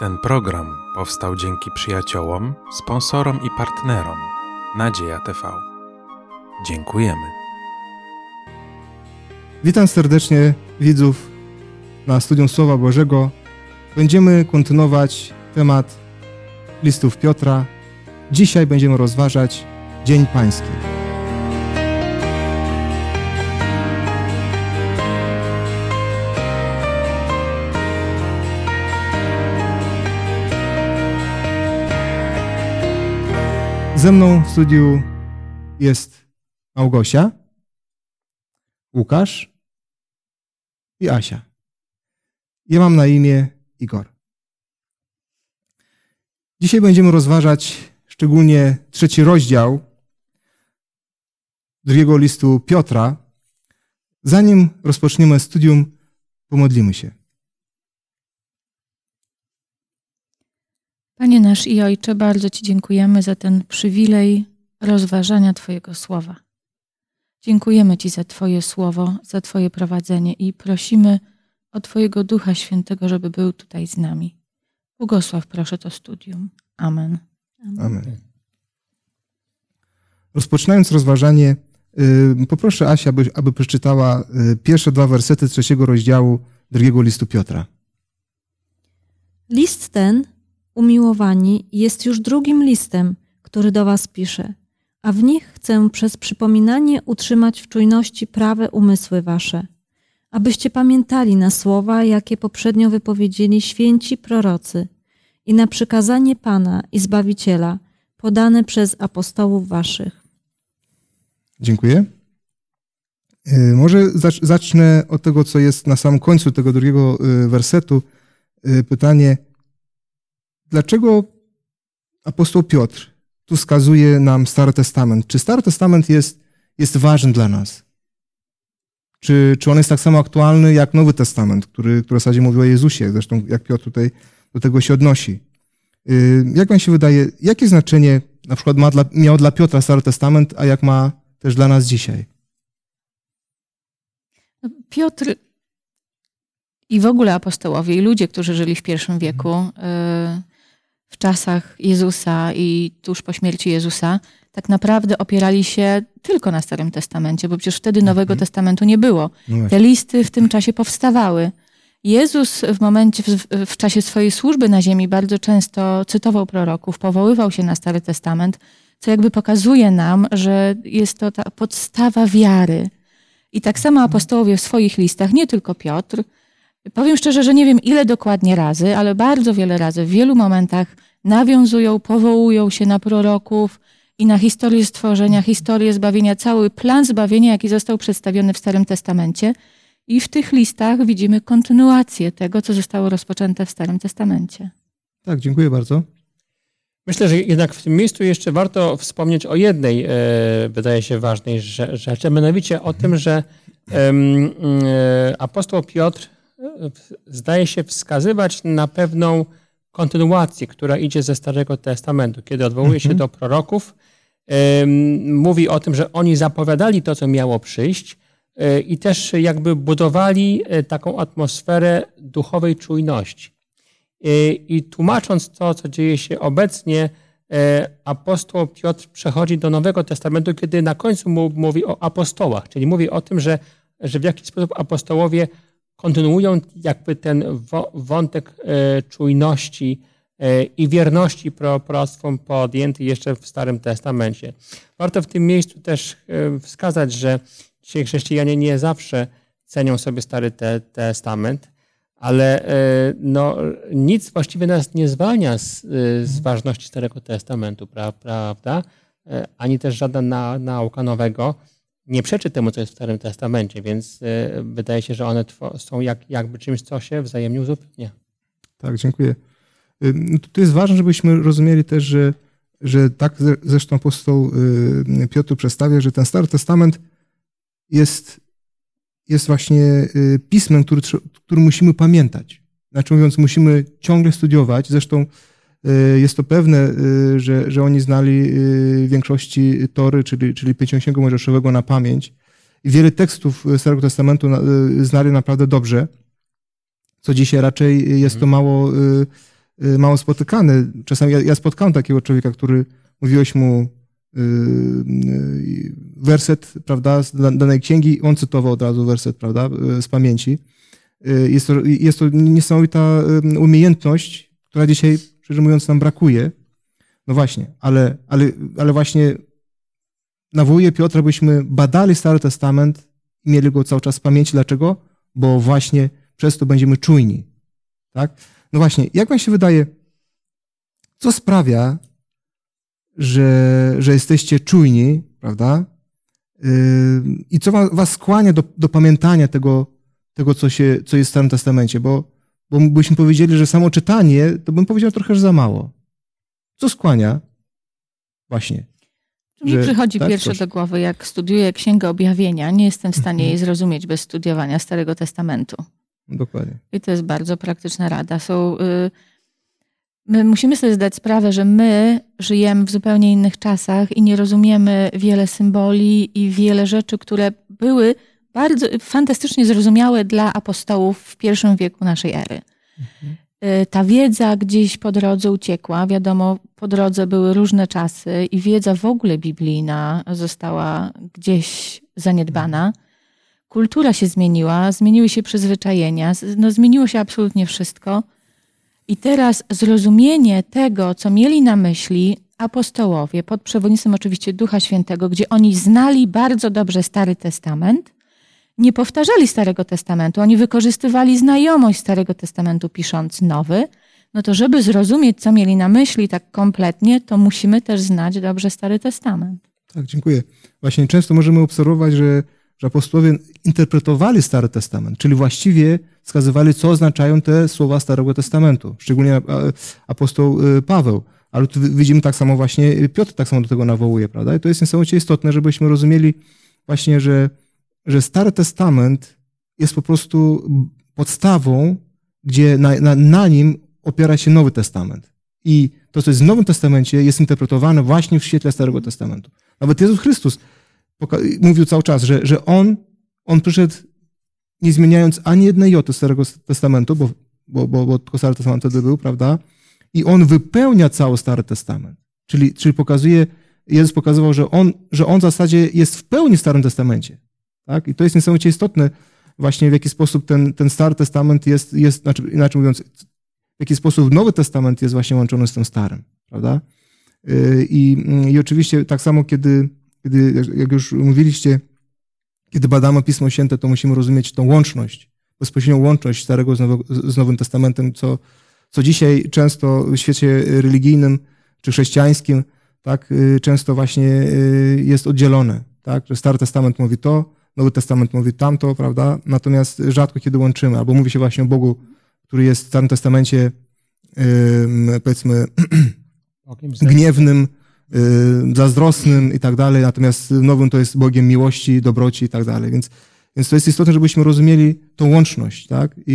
Ten program powstał dzięki przyjaciołom, sponsorom i partnerom Nadzieja TV. Dziękujemy. Witam serdecznie widzów na studium Słowa Bożego. Będziemy kontynuować temat listów Piotra. Dzisiaj będziemy rozważać Dzień Pański. Ze mną w studiu jest Małgosia, Łukasz i Asia. Ja mam na imię Igor. Dzisiaj będziemy rozważać szczególnie trzeci rozdział drugiego listu Piotra. Zanim rozpoczniemy studium, pomodlimy się. Panie nasz i Ojcze, bardzo Ci dziękujemy za ten przywilej rozważania Twojego słowa. Dziękujemy Ci za Twoje słowo, za Twoje prowadzenie i prosimy o Twojego Ducha Świętego, żeby był tutaj z nami. Błogosław proszę to studium. Amen. Amen. Rozpoczynając rozważanie, y, poproszę Asię, aby, aby przeczytała y, pierwsze dwa wersety trzeciego rozdziału drugiego listu Piotra. List ten, umiłowani, jest już drugim listem, który do Was piszę, a w nich chcę przez przypominanie utrzymać w czujności prawe umysły Wasze, abyście pamiętali na słowa, jakie poprzednio wypowiedzieli święci prorocy i na przykazanie Pana i Zbawiciela podane przez apostołów Waszych. Dziękuję. Y, Może zacz- zacznę od tego, co jest na samym końcu tego drugiego y, wersetu. Y, Pytanie, dlaczego apostoł Piotr tu wskazuje nam Stary Testament? Czy Stary Testament jest, jest ważny dla nas? Czy, czy on jest tak samo aktualny jak Nowy Testament, który, który w zasadzie mówi o Jezusie, zresztą jak Piotr tutaj do tego się odnosi? Y, Jak wam się wydaje, jakie znaczenie na przykład ma dla, miał dla Piotra Stary Testament, a jak ma też dla nas dzisiaj? No, Piotr i w ogóle apostołowie i ludzie, którzy żyli w pierwszym wieku, y, w czasach Jezusa i tuż po śmierci Jezusa, tak naprawdę opierali się tylko na Starym Testamencie, bo przecież wtedy Nowego Testamentu nie było. No Te listy w tym czasie powstawały. Jezus w momencie, w, w czasie swojej służby na ziemi bardzo często cytował proroków, powoływał się na Stary Testament, co jakby pokazuje nam, że jest to ta podstawa wiary. I tak samo apostołowie w swoich listach, nie tylko Piotr, powiem szczerze, że nie wiem ile dokładnie razy, ale bardzo wiele razy, w wielu momentach nawiązują, powołują się na proroków i na historię stworzenia, historię zbawienia, cały plan zbawienia, jaki został przedstawiony w Starym Testamencie. I w tych listach widzimy kontynuację tego, co zostało rozpoczęte w Starym Testamencie. Tak, dziękuję bardzo. Myślę, że jednak w tym miejscu jeszcze warto wspomnieć o jednej, e, wydaje się, ważnej rze- rzeczy, a mianowicie o tym, że e, apostoł Piotr zdaje się wskazywać na pewną kontynuację, która idzie ze Starego Testamentu. Kiedy odwołuje się do proroków, mówi o tym, że oni zapowiadali to, co miało przyjść e, i też jakby budowali e, taką atmosferę duchowej czujności. I- I tłumacząc to, co dzieje się obecnie, e, apostoł Piotr przechodzi do Nowego Testamentu, kiedy na końcu mówi o apostołach, czyli mówi o tym, że, że w jakiś sposób apostołowie kontynuują jakby ten wątek e, czujności e, i wierności pro- proroctwom podjęty jeszcze w Starym Testamencie. Warto w tym miejscu też e, wskazać, że dzisiaj chrześcijanie nie zawsze cenią sobie Stary te- Testament, ale no, nic właściwie nas nie zwalnia z, z ważności Starego Testamentu, pra, prawda? Ani też żadna na, nauka nowego nie przeczy temu, co jest w Starym Testamencie, więc e, wydaje się, że one są jak, jakby czymś, co się wzajemnie uzupełnia. Tak, dziękuję. Ym, Tu jest ważne, żebyśmy rozumieli też, że, że tak zresztą apostoł y, Piotr przedstawia, że ten Stary Testament jest, jest właśnie y, pismem, który, który musimy pamiętać. Znaczy mówiąc, musimy ciągle studiować. Zresztą y, jest to pewne, y, że, że oni znali y, w większości Tory, czyli, czyli Pięćdziesiątego Mojżeszowego na pamięć. I wiele tekstów Starego Testamentu na- y, znali naprawdę dobrze, co dzisiaj raczej jest to mało y, y, mało spotykany. Czasami ja, ja spotkałem takiego człowieka, który mówiłeś mu y, y, werset, prawda, z danej księgi, on cytował od razu werset, prawda, z pamięci. Jest to, jest to niesamowita umiejętność, która dzisiaj, szczerze mówiąc, nam brakuje. No właśnie, ale, ale, ale właśnie nawołuję Piotra, byśmy badali Stary Testament i mieli go cały czas w pamięci. Dlaczego? Bo właśnie przez to będziemy czujni. Tak? No właśnie, jak wam się wydaje, co sprawia, że, że jesteście czujni, prawda? Yy, I co was skłania do, do pamiętania tego, tego co, się, co jest w Starym Testamencie? Bo, bo byśmy powiedzieli, że samo czytanie, to bym powiedział trochę że za mało. Co skłania? Właśnie. Mi że, przychodzi tak, pierwsze do głowy, jak studiuję Księgę Objawienia, nie jestem w stanie mhm. jej zrozumieć bez studiowania Starego Testamentu. Dokładnie. I to jest bardzo praktyczna rada. Są, y, my musimy sobie zdać sprawę, że my żyjemy w zupełnie innych czasach i nie rozumiemy wiele symboli i wiele rzeczy, które były bardzo fantastycznie zrozumiałe dla apostołów w pierwszym wieku naszej ery. Mhm. Y, ta wiedza gdzieś po drodze uciekła. Wiadomo, po drodze były różne czasy i wiedza w ogóle biblijna została gdzieś zaniedbana. Kultura się zmieniła, zmieniły się przyzwyczajenia, no zmieniło się absolutnie wszystko. I teraz zrozumienie tego, co mieli na myśli apostołowie, pod przewodnictwem oczywiście Ducha Świętego, gdzie oni znali bardzo dobrze Stary Testament, nie powtarzali Starego Testamentu, oni wykorzystywali znajomość Starego Testamentu, pisząc nowy, no to żeby zrozumieć, co mieli na myśli tak kompletnie, to musimy też znać dobrze Stary Testament. Tak, dziękuję. Właśnie często możemy obserwować, że, że apostołowie interpretowali Stary Testament, czyli właściwie wskazywali, co oznaczają te słowa Starego Testamentu, szczególnie apostoł y, Paweł. Ale tu widzimy tak samo właśnie, Piotr tak samo do tego nawołuje, prawda? I to jest niesamowicie istotne, żebyśmy rozumieli właśnie, że że Stary Testament jest po prostu podstawą, gdzie na, na, na nim opiera się Nowy Testament. I to, co jest w Nowym Testamencie, jest interpretowane właśnie w świetle Starego Testamentu. Nawet Jezus Chrystus mówił cały czas, że, że On, On przyszedł nie zmieniając ani jednej joty Starego Testamentu, bo, bo, bo, bo tylko Stary Testament wtedy był, prawda? I On wypełnia cały Stary Testament. Czyli, czyli pokazuje, Jezus pokazywał, że on, że on w zasadzie jest w pełni w Starym Testamencie. Tak? I to jest niesamowicie istotne, właśnie w jaki sposób ten, ten Stary Testament jest, jest znaczy, inaczej mówiąc, w jaki sposób Nowy Testament jest właśnie łączony z tym Starym, prawda? Y, I, i oczywiście tak samo, kiedy, kiedy, jak już mówiliście, kiedy badamy Pismo Święte, to musimy rozumieć tą łączność, bezpośrednią łączność Starego z, Nowego, z Nowym Testamentem, co, co dzisiaj często w świecie religijnym czy chrześcijańskim tak, y, często właśnie y, jest oddzielone. Tak? Że Stary Testament mówi to, Nowy Testament mówi tamto, prawda? Natomiast rzadko kiedy łączymy, albo mówi się właśnie o Bogu, który jest w Starym Testamencie, yy, powiedzmy, gniewnym, yy, zazdrosnym i tak dalej, natomiast w Nowym to jest Bogiem miłości, dobroci i tak dalej. Więc, więc to jest istotne, żebyśmy rozumieli tą łączność, tak? I,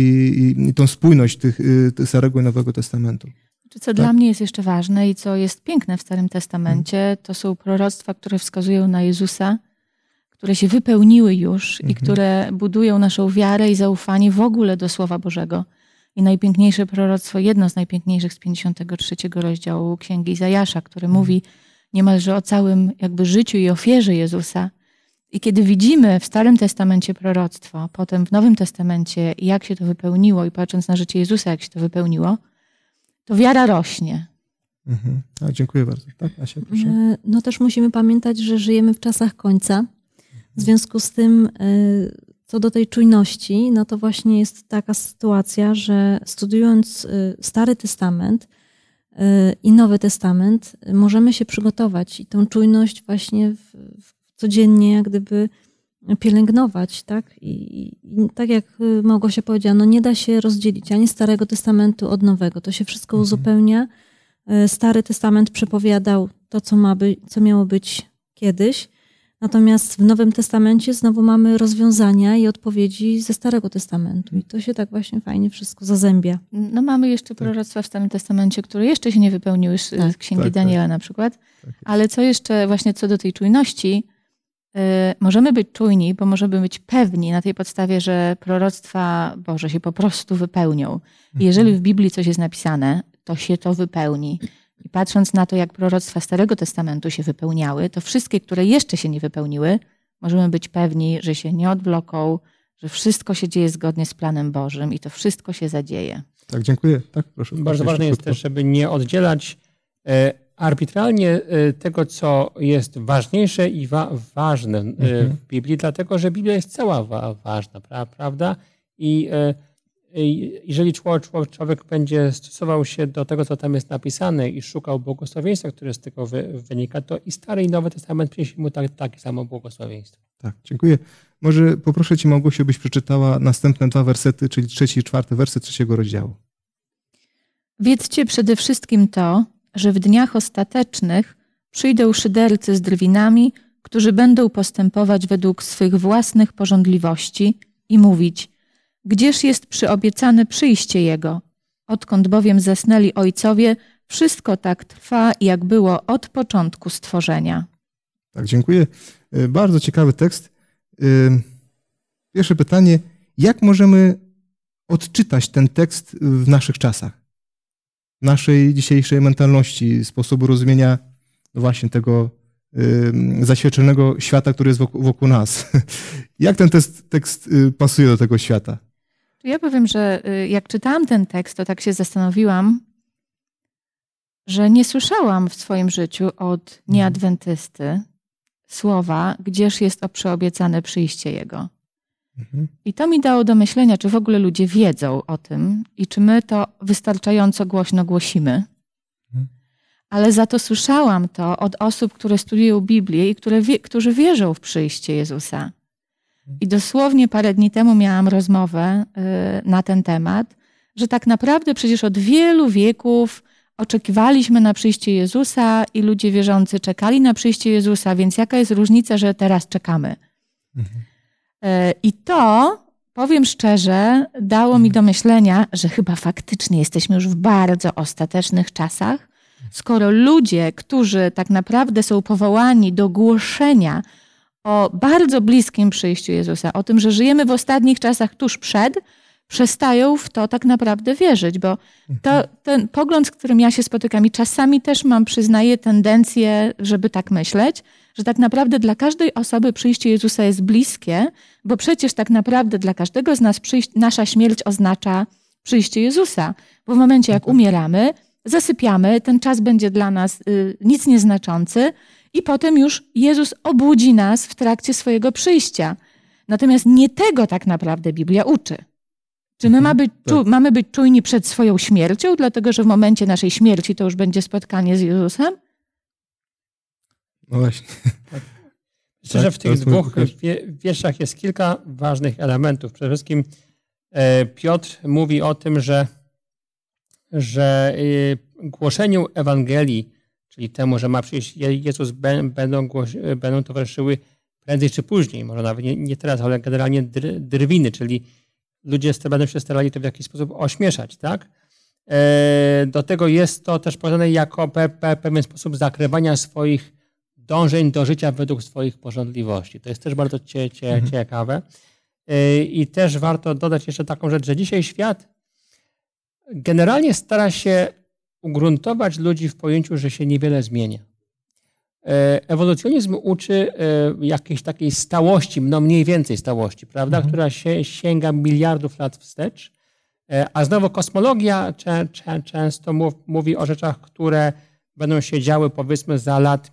i, i tą spójność tych, yy, Starego i Nowego Testamentu. Co tak? dla mnie jest jeszcze ważne i co jest piękne w Starym Testamencie, to są proroctwa, które wskazują na Jezusa, które się wypełniły już mhm. i które budują naszą wiarę i zaufanie w ogóle do Słowa Bożego. I najpiękniejsze proroctwo, jedno z najpiękniejszych z 53 rozdziału Księgi Izajasza, który mhm. mówi niemalże o całym jakby życiu i ofierze Jezusa. I kiedy widzimy w Starym Testamencie proroctwo, potem w Nowym Testamencie, jak się to wypełniło i patrząc na życie Jezusa, jak się to wypełniło, to wiara rośnie. Mhm. A, dziękuję bardzo. Tak, Asia, proszę. E, no też musimy pamiętać, że żyjemy w czasach końca w związku z tym, y, co do tej czujności, no to właśnie jest taka sytuacja, że studiując y, Stary Testament y, i Nowy Testament, możemy się przygotować i tą czujność właśnie w, w codziennie jak gdyby pielęgnować, tak? I, I, tak jak Małgosia powiedziała, no nie da się rozdzielić ani Starego Testamentu od Nowego. To się wszystko mhm. uzupełnia. Stary Testament przepowiadał to, co, ma być, co miało być kiedyś, Natomiast w Nowym Testamencie znowu mamy rozwiązania i odpowiedzi ze Starego Testamentu. I to się tak właśnie fajnie wszystko zazębia. No mamy jeszcze tak. proroctwa w Starym Testamencie, które jeszcze się nie wypełniły z tak. Księgi tak, tak. Daniela na przykład. Tak Ale co jeszcze właśnie co do tej czujności, yy, możemy być czujni, bo możemy być pewni na tej podstawie, że proroctwa Boże się po prostu wypełnią. I jeżeli w Biblii coś jest napisane, to się to wypełni. I patrząc na to, jak proroctwa Starego Testamentu się wypełniały, to wszystkie, które jeszcze się nie wypełniły, możemy być pewni, że się nie odbloką, że wszystko się dzieje zgodnie z planem Bożym i to wszystko się zadzieje. Tak, dziękuję. Tak, proszę. Bardzo ważne jest też, żeby nie oddzielać e, arbitralnie e, tego, co jest ważniejsze i wa ważne e, Mhm. w Biblii, dlatego że Biblia jest cała wa ważna, pra prawda? I e, i jeżeli człowiek, będzie stosował się do tego, co tam jest napisane i szukał błogosławieństwa, które z tego wy, wynika, to i Stary i Nowy Testament przyniesie mu tak, takie samo błogosławieństwo. Tak, dziękuję. Może poproszę Cię, Małgosiu, byś przeczytała następne dwa wersety, czyli trzeci i czwarty werset trzeciego rozdziału. Wiedzcie przede wszystkim to, że w dniach ostatecznych przyjdą szydercy z drwinami, którzy będą postępować według swych własnych porządliwości i mówić: Gdzież jest przyobiecane przyjście Jego? Odkąd bowiem zasnęli ojcowie, wszystko tak trwa, jak było od początku stworzenia. Tak, dziękuję. Y, Bardzo ciekawy tekst. Y, Pierwsze pytanie: jak możemy odczytać ten tekst w naszych czasach? Naszej dzisiejszej mentalności, sposobu rozumienia no właśnie tego zaświadczonego świata, który jest wokół, nas. Jak ten tekst, tekst y, pasuje do tego świata? Ja powiem, że y, jak czytałam ten tekst, to tak się zastanowiłam, że nie słyszałam w swoim życiu od nieadwentysty słowa, gdzież jest o przyobiecane przyjście Jego. Mhm. I to mi dało do myślenia, czy w ogóle ludzie wiedzą o tym i czy my to wystarczająco głośno głosimy. Mhm. Ale za to słyszałam to od osób, które studiują Biblię i które którzy wierzą w przyjście Jezusa. I dosłownie parę dni temu miałam rozmowę y, na ten temat, że tak naprawdę przecież od wielu wieków oczekiwaliśmy na przyjście Jezusa i ludzie wierzący czekali na przyjście Jezusa, więc jaka jest różnica, że teraz czekamy? Mhm. E, I to, powiem szczerze, dało mi do myślenia, że chyba faktycznie jesteśmy już w bardzo ostatecznych czasach, skoro ludzie, którzy tak naprawdę są powołani do głoszenia o bardzo bliskim przyjściu Jezusa, o tym, że żyjemy w ostatnich czasach tuż przed, przestają w to tak naprawdę wierzyć, bo to, ten pogląd, z którym ja się spotykam i czasami też mam, przyznaję, tendencję, żeby tak myśleć, że tak naprawdę dla każdej osoby przyjście Jezusa jest bliskie, bo przecież tak naprawdę dla każdego z nas przyjść, nasza śmierć oznacza przyjście Jezusa. Bo w momencie, jak umieramy, zasypiamy, ten czas będzie dla nas y, nic nieznaczący i potem już Jezus obudzi nas w trakcie swojego przyjścia. Natomiast nie tego tak naprawdę Biblia uczy. Czy my ma być, czu, mamy być czujni przed swoją śmiercią, dlatego że w momencie naszej śmierci to już będzie spotkanie z Jezusem? No właśnie. Myślę, że Tak, w tych dwóch wierszach jest kilka ważnych elementów. Przede wszystkim e, Piotr mówi o tym, że, że e, głoszeniu Ewangelii, czyli temu, że ma przyjść Je- Jezus, bę- będą, e, będą towarzyszyły prędzej czy później, może nawet nie, nie teraz, ale generalnie dr, drwiny, czyli ludzie będą się starali to w jakiś sposób ośmieszać, tak? E, Do tego jest to też podane jako pe, pe, pewien sposób zakrywania swoich dążeń do życia według swoich porządliwości. To jest też bardzo cie, cie, Mhm. ciekawe. Yy, I też warto dodać jeszcze taką rzecz, że dzisiaj świat generalnie stara się ugruntować ludzi w pojęciu, że się niewiele zmienia. Yy, Ewolucjonizm uczy yy, jakiejś takiej stałości, no mniej więcej stałości, prawda, Mhm. która się, sięga miliardów lat wstecz. Yy, A znowu kosmologia czę, czę, często mów, mówi o rzeczach, które będą się działy powiedzmy za lat,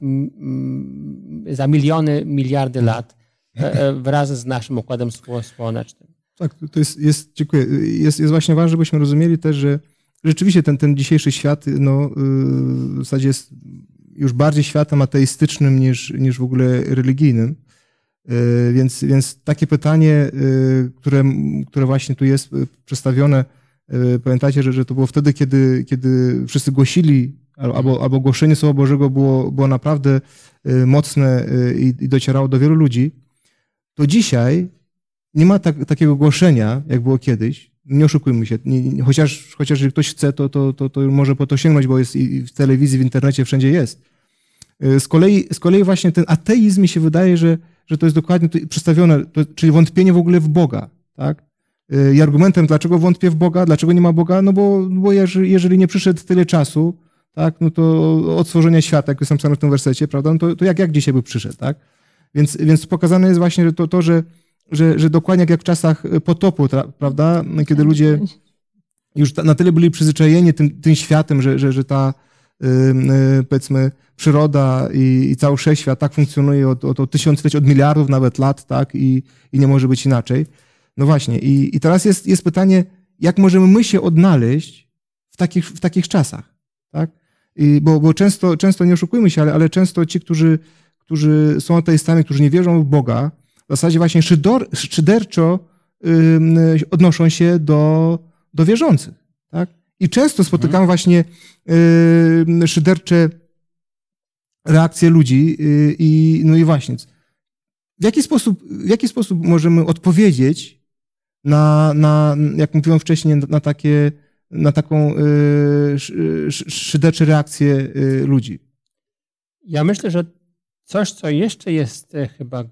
za miliony, miliardy lat e, e, wraz z naszym układem sło- słonecznym. Tak, to jest, jest dziękuję. Jest, jest właśnie ważne, żebyśmy rozumieli też, że rzeczywiście ten, ten dzisiejszy świat no, yy, w zasadzie jest już bardziej światem ateistycznym niż, niż w ogóle religijnym. Yy, Więc, więc takie pytanie, yy, które, które właśnie tu jest przedstawione, pamiętajcie, że, że to było wtedy, kiedy, kiedy wszyscy głosili, albo, albo głoszenie Słowa Bożego było, było naprawdę mocne i, i docierało do wielu ludzi, to dzisiaj nie ma tak, takiego głoszenia, jak było kiedyś. Nie oszukujmy się. Nie, chociaż, chociaż jeżeli ktoś chce, to, to, to, to może po to sięgnąć, bo jest i w telewizji, w internecie, wszędzie jest. Y, Z kolei, z kolei właśnie ten ateizm mi się wydaje, że, że to jest dokładnie przedstawione, to, czyli wątpienie w ogóle w Boga. Tak? Y, I argumentem, dlaczego wątpię w Boga, dlaczego nie ma Boga, no bo, bo jeżeli, jeżeli nie przyszedł tyle czasu, tak, no to od stworzenia świata, jak jest napisane w tym wersecie, prawda, no to, to jak, jak dzisiaj by przyszedł, tak? Więc, więc pokazane jest właśnie to, to że, że, że dokładnie jak w czasach potopu, prawda, kiedy ludzie już na tyle byli przyzwyczajeni tym, tym światem, że, że, że ta, yy, powiedzmy, przyroda i, i cały wszechświat tak funkcjonuje od, od, od tysiącleci, od miliardów nawet lat, tak, i, i nie może być inaczej. No właśnie, i, i teraz jest, jest pytanie, jak możemy my się odnaleźć w takich, w takich czasach, tak? I, bo bo często, często, nie oszukujmy się, ale, ale często ci, którzy, którzy są ateistami, którzy nie wierzą w Boga, zasadzie właśnie szydor, szyderczo odnoszą się do, do wierzących, tak? I często spotykamy mhm. właśnie szydercze reakcje ludzi yy, i no i właśnie, w jaki sposób, w jaki sposób możemy odpowiedzieć na, na jak mówiłem wcześniej, na takie, na taką yy, szyderczą reakcję yy, ludzi? Ja myślę, że coś, co jeszcze jest e, chyba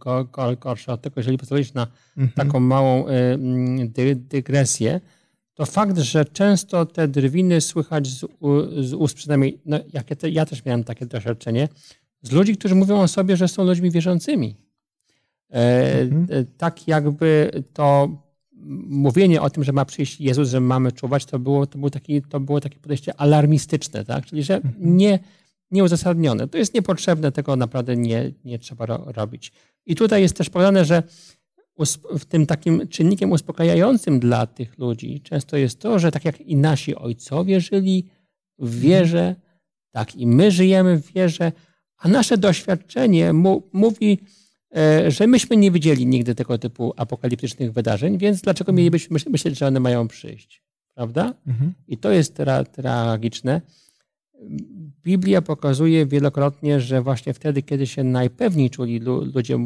gorsze od tego, jeżeli pozwolisz na mhm. taką małą y, dygresję, to fakt, że często te drwiny słychać z, z ust, przynajmniej no, ja, ja też miałem takie doświadczenie, z ludzi, którzy mówią o sobie, że są ludźmi wierzącymi. E, mhm. E, tak jakby to mówienie o tym, że ma przyjść Jezus, że mamy czuwać, to było, to było, taki, to było takie podejście alarmistyczne, tak? czyli że mhm. nie, nieuzasadnione. To jest niepotrzebne, tego naprawdę nie, nie trzeba ro, robić. I tutaj jest też powiedziane, że w tym takim czynnikiem uspokajającym dla tych ludzi często jest to, że tak jak i nasi ojcowie żyli w wierze, tak i my żyjemy w wierze, a nasze doświadczenie mu, mówi, e, że myśmy nie widzieli nigdy tego typu apokaliptycznych wydarzeń, więc dlaczego mielibyśmy myśleć, że one mają przyjść? Prawda? Mhm. I to jest tra tragiczne. Biblia pokazuje wielokrotnie, że właśnie wtedy, kiedy się najpewniej czuli ludzie,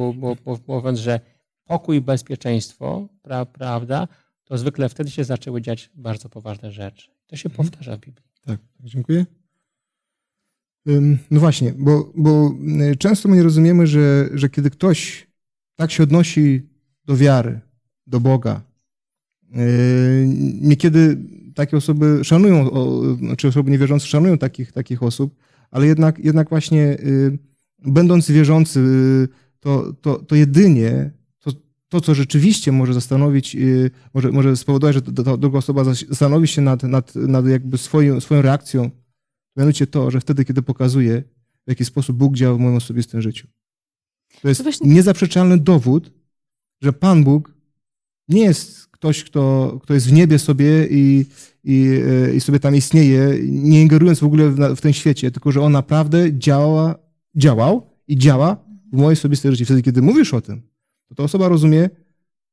mówiąc, że pokój bezpieczeństwo, pra, prawda, to zwykle wtedy się zaczęły dziać bardzo poważne rzeczy. To się mhm. powtarza w Biblii. Tak, dziękuję. No właśnie, bo, bo y, często my nie rozumiemy, że, że kiedy ktoś tak się odnosi do wiary, do Boga, niekiedy takie osoby szanują, znaczy osoby niewierzące szanują takich, takich osób, ale jednak, jednak właśnie y, będąc wierzący, to, to, to jedynie to, to, co rzeczywiście może zastanowić, może, może spowodować, że ta druga osoba zastanowi się nad, nad, nad jakby swoją, swoją reakcją, Mianowicie to, że wtedy, kiedy pokazuje, w jaki sposób Bóg działa w moim osobistym życiu. To jest to właśnie... niezaprzeczalny dowód, że Pan Bóg nie jest ktoś, kto, kto jest w niebie sobie i, i, i sobie tam istnieje, nie ingerując w ogóle w, w ten świecie, tylko że On naprawdę działa, działał i działa w moim osobistym życiu. Wtedy, kiedy mówisz o tym, to ta osoba rozumie,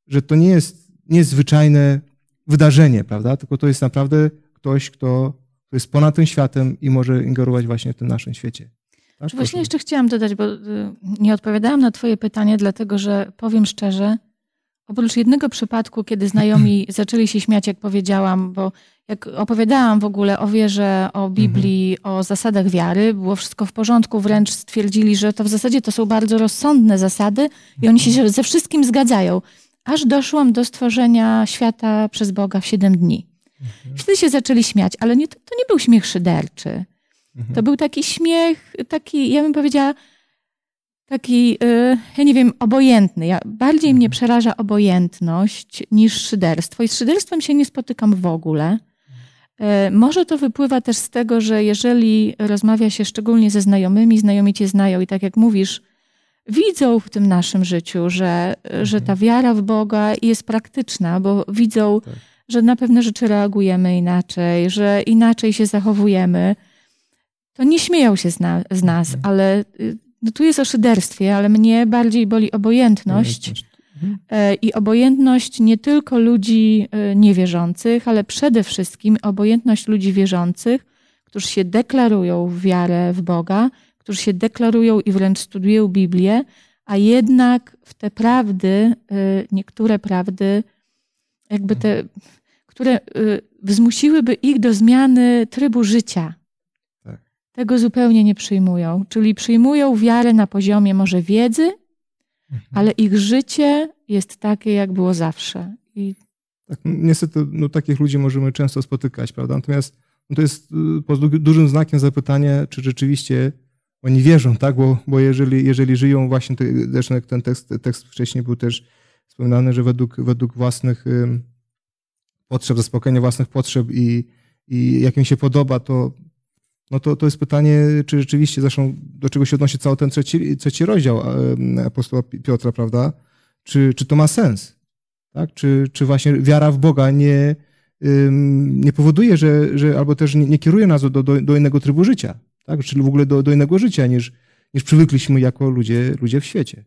że to nie jest, nie jest zwyczajne wydarzenie, prawda? Tylko to jest naprawdę ktoś, kto to jest ponad tym światem i może ingerować właśnie w tym naszym świecie. Tak? Właśnie jeszcze chciałam dodać, bo y, nie odpowiadałam na Twoje pytanie, dlatego że powiem szczerze, oprócz jednego przypadku, kiedy znajomi zaczęli się śmiać, jak powiedziałam, bo jak opowiadałam w ogóle o wierze, o Biblii, mhm. o zasadach wiary, było wszystko w porządku, wręcz stwierdzili, że to w zasadzie to są bardzo rozsądne zasady i oni się mhm. ze wszystkim zgadzają. Aż doszłam do stworzenia świata przez Boga w siedem dni. Mhm. Wtedy się zaczęli śmiać, ale nie, to, to nie był śmiech szyderczy. Mhm. To był taki śmiech, taki, ja bym powiedziała, taki, yy, ja nie wiem, obojętny. Ja, bardziej mhm. mnie przeraża obojętność niż szyderstwo. I z szyderstwem się nie spotykam w ogóle. Yy, może to wypływa też z tego, że jeżeli rozmawia się szczególnie ze znajomymi, znajomi cię znają i tak jak mówisz, widzą w tym naszym życiu, że, mhm. że ta wiara w Boga jest praktyczna, bo widzą tak że na pewne rzeczy reagujemy inaczej, że inaczej się zachowujemy, to nie śmieją się z, na, z nas, mhm. ale y, no tu jest o szyderstwie, ale mnie bardziej boli obojętność. Mhm. E, I obojętność nie tylko ludzi e, niewierzących, ale przede wszystkim obojętność ludzi wierzących, którzy się deklarują w wiarę w Boga, którzy się deklarują i wręcz studiują Biblię, a jednak w te prawdy, e, niektóre prawdy, jakby te które wzmusiłyby ich do zmiany trybu życia. Tego zupełnie nie przyjmują. Czyli przyjmują wiarę na poziomie może wiedzy, mhm. ale ich życie jest takie, jak było zawsze. I Tak, niestety no, takich ludzi możemy często spotykać, prawda? Natomiast no, to jest y, pod dużym znakiem zapytania, czy rzeczywiście oni wierzą, tak? Bo, bo jeżeli, jeżeli żyją właśnie, zresztą ten tekst, tekst wcześniej był też wspominany, że według, według własnych potrzeb, zaspokojenia własnych potrzeb i, i jak im się podoba, to, no to, to jest pytanie, czy rzeczywiście, zresztą do czego się odnosi cały ten trzeci, trzeci rozdział apostoła Piotra, prawda? Czy, czy to ma sens? Tak? Czy, czy właśnie wiara w Boga nie, nie powoduje, że, że albo też nie, nie kieruje nas do, do, do innego trybu życia, tak? czyli w ogóle do, do innego życia niż, niż przywykliśmy jako ludzie, ludzie w świecie.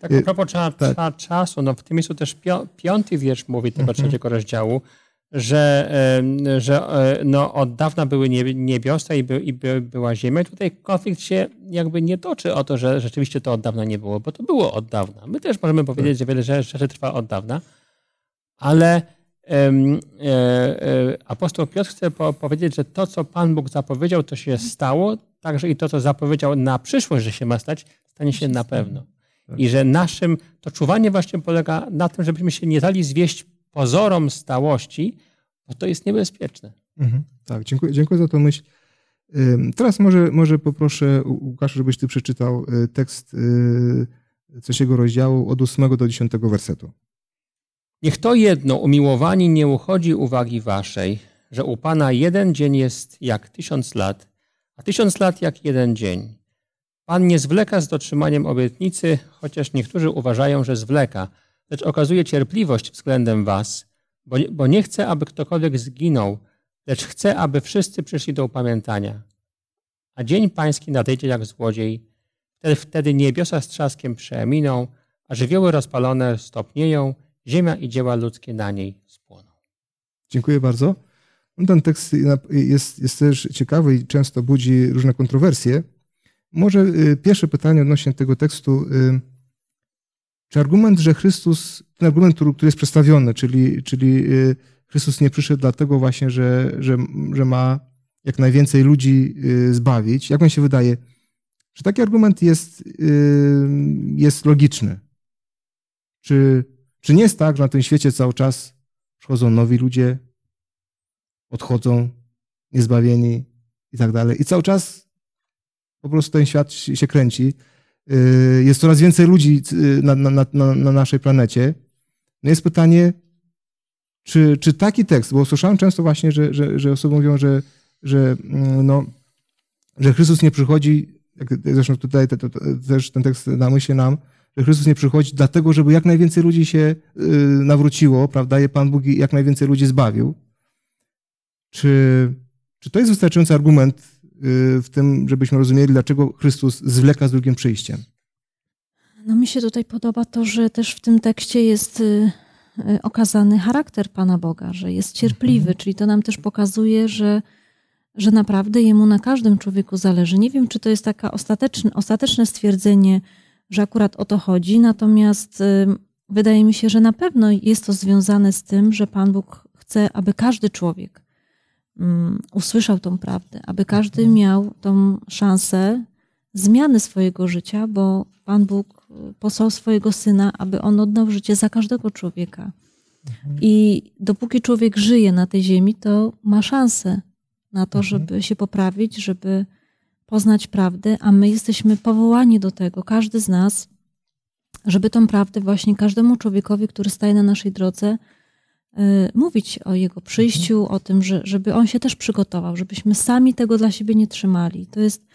Tak, a propos cza, tak. czasu, no w tym miejscu też piąty wiersz mówi tego mhm. trzeciego rozdziału, że, że e, no, od dawna były niebiosa i, by, i by, była ziemia. I tutaj konflikt się jakby nie toczy o to, że rzeczywiście to od dawna nie było, bo to było od dawna. My też możemy powiedzieć, że wiele rzeczy trwa od dawna, ale e, e, apostoł Piotr chce po, powiedzieć, że to, co Pan Bóg zapowiedział, to się stało, także i to, co zapowiedział na przyszłość, że się ma stać, stanie się na pewno. I że naszym, to czuwanie właśnie polega na tym, żebyśmy się nie dali zwieść pozorom stałości, bo to jest niebezpieczne. Mhm, tak, dziękuję, dziękuję za tę myśl. Teraz może, może poproszę Łukasza, żebyś ty przeczytał y, tekst y, trzeciego rozdziału od 8 do 10 wersetu. Niech to jedno umiłowani nie uchodzi uwagi waszej, że u Pana jeden dzień jest jak tysiąc lat, a tysiąc lat jak jeden dzień. Pan nie zwleka z dotrzymaniem obietnicy, chociaż niektórzy uważają, że zwleka, lecz okazuje cierpliwość względem was, bo, bo nie chce, aby ktokolwiek zginął, lecz chce, aby wszyscy przyszli do upamiętania. A dzień pański nadejdzie jak złodziej, wtedy, wtedy niebiosa z trzaskiem przeminą, a żywioły rozpalone stopnieją, ziemia i dzieła ludzkie na niej spłoną. Dziękuję bardzo. Ten tekst jest, jest też ciekawy i często budzi różne kontrowersje. Może y, pierwsze pytanie odnośnie tego tekstu. Y, czy argument, że Chrystus, ten argument, który jest przedstawiony, czyli, czyli y, Chrystus nie przyszedł dlatego właśnie, że, że, że ma jak najwięcej ludzi zbawić, jak mi się wydaje, czy taki argument jest, jest logiczny? Czy, czy nie jest tak, że na tym świecie cały czas przychodzą nowi ludzie, odchodzą niezbawieni i tak dalej. I cały czas po prostu ten świat się kręci. Y, jest coraz więcej ludzi y, na, na, na, na naszej planecie. No jest pytanie, czy, czy taki tekst, bo słyszałem często właśnie, że, że, że osoby mówią, że, że, mm, no, że Chrystus nie przychodzi, zresztą tutaj te, te, też ten tekst na myśli nam, że Chrystus nie przychodzi dlatego, żeby jak najwięcej ludzi się y, nawróciło, prawda, i Pan Bóg jak najwięcej ludzi zbawił. Czy, czy to jest wystarczający argument w tym, żebyśmy rozumieli, dlaczego Chrystus zwleka z drugim przyjściem. No mi się tutaj podoba to, że też w tym tekście jest y, y, okazany charakter Pana Boga, że jest cierpliwy, mhm. czyli to nam też pokazuje, że, że naprawdę Jemu na każdym człowieku zależy. Nie wiem, czy to jest takie ostateczne, ostateczne stwierdzenie, że akurat o to chodzi, natomiast y, wydaje mi się, że na pewno jest to związane z tym, że Pan Bóg chce, aby każdy człowiek usłyszał tą prawdę, aby każdy miał tą szansę zmiany swojego życia, bo Pan Bóg y, posłał swojego syna, aby on oddał życie za każdego człowieka. Mhm. I dopóki człowiek żyje na tej ziemi, to ma szansę na to, mhm. żeby się poprawić, żeby poznać prawdę, a my jesteśmy powołani do tego, każdy z nas, żeby tą prawdę właśnie każdemu człowiekowi, który staje na naszej drodze, mówić o jego przyjściu, o tym, że, żeby on się też przygotował, żebyśmy sami tego dla siebie nie trzymali. To jest,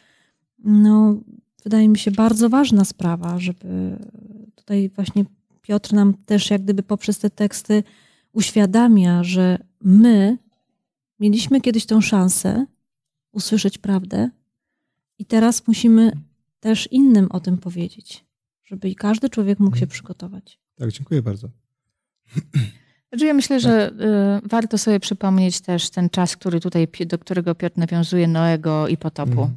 no, wydaje mi się, bardzo ważna sprawa, żeby tutaj właśnie Piotr nam też jak gdyby poprzez te teksty uświadamia, że my mieliśmy kiedyś tą szansę usłyszeć prawdę i teraz musimy też innym o tym powiedzieć, żeby każdy człowiek mógł się przygotować. Tak, dziękuję bardzo. Znaczy ja myślę, że y, warto sobie przypomnieć też ten czas, który tutaj, do którego Piotr nawiązuje Noego i potopu. Mm,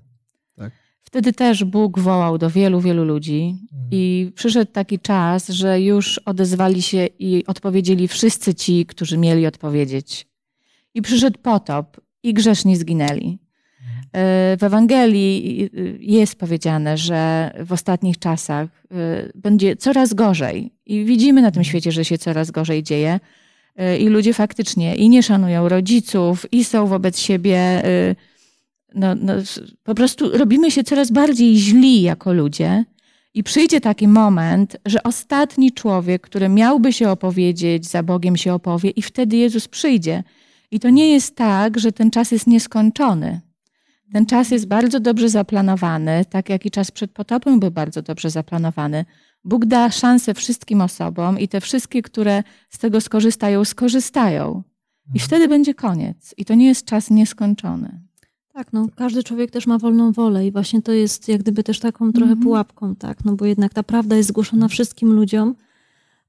tak. Wtedy też Bóg wołał do wielu, wielu ludzi mm. i przyszedł taki czas, że już odezwali się i odpowiedzieli wszyscy ci, którzy mieli odpowiedzieć. I przyszedł potop i grzeszni zginęli. Y, w Ewangelii y, jest powiedziane, że w ostatnich czasach y, będzie coraz gorzej i widzimy na tym świecie, że się coraz gorzej dzieje. Y, I ludzie faktycznie i nie szanują rodziców, i są wobec siebie. y, No, no, po prostu robimy się coraz bardziej źli jako ludzie. I przyjdzie taki moment, że ostatni człowiek, który miałby się opowiedzieć, za Bogiem się opowie, i wtedy Jezus przyjdzie. I to nie jest tak, że ten czas jest nieskończony. Ten czas jest bardzo dobrze zaplanowany, tak jak i czas przed potopem był bardzo dobrze zaplanowany. Bóg da szansę wszystkim osobom i te wszystkie, które z tego skorzystają, skorzystają. I wtedy będzie koniec. I to nie jest czas nieskończony. Tak, no każdy człowiek też ma wolną wolę i właśnie to jest jak gdyby też taką trochę Mhm. pułapką, tak, no bo jednak ta prawda jest zgłoszona wszystkim ludziom.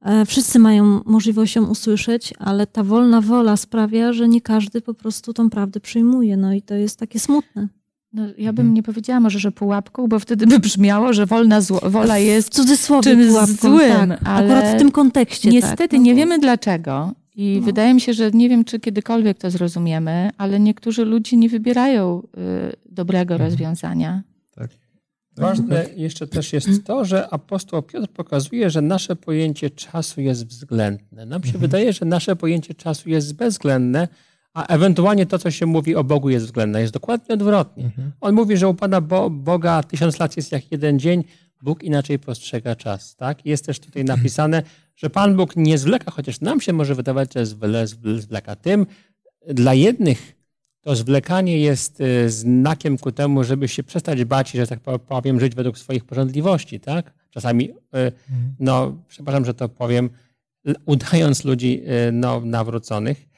E, Wszyscy mają możliwość ją usłyszeć, ale ta wolna wola sprawia, że nie każdy po prostu tą prawdę przyjmuje, no i to jest takie smutne. No, ja bym nie powiedziała może, że pułapką, bo wtedy by brzmiało, że wolna zło, wola W jest. cudzysłowie czymś pułapką, złym, tak, ale akurat w tym kontekście. Niestety tak, no nie bo- wiemy dlaczego. I No. wydaje mi się, że nie wiem, czy kiedykolwiek to zrozumiemy, ale niektórzy ludzie nie wybierają y, dobrego Mhm. rozwiązania. Tak. Ważne jeszcze też jest to, że apostoł Piotr pokazuje, że nasze pojęcie czasu jest względne. Nam się wydaje, że nasze pojęcie czasu jest bezwzględne, a ewentualnie to, co się mówi o Bogu jest względne. Jest dokładnie odwrotnie. On mówi, że u Pana Bo Boga tysiąc lat jest jak jeden dzień, Bóg inaczej postrzega czas. Tak? Jest też tutaj napisane, że Pan Bóg nie zwleka, chociaż nam się może wydawać, że zwle- zwleka. Tym dla jednych to zwlekanie jest y, znakiem ku temu, żeby się przestać bać i, że tak po- powiem, żyć według swoich porządliwości, tak? Czasami, y, no, przepraszam, że to powiem, udając ludzi y, no, nawróconych,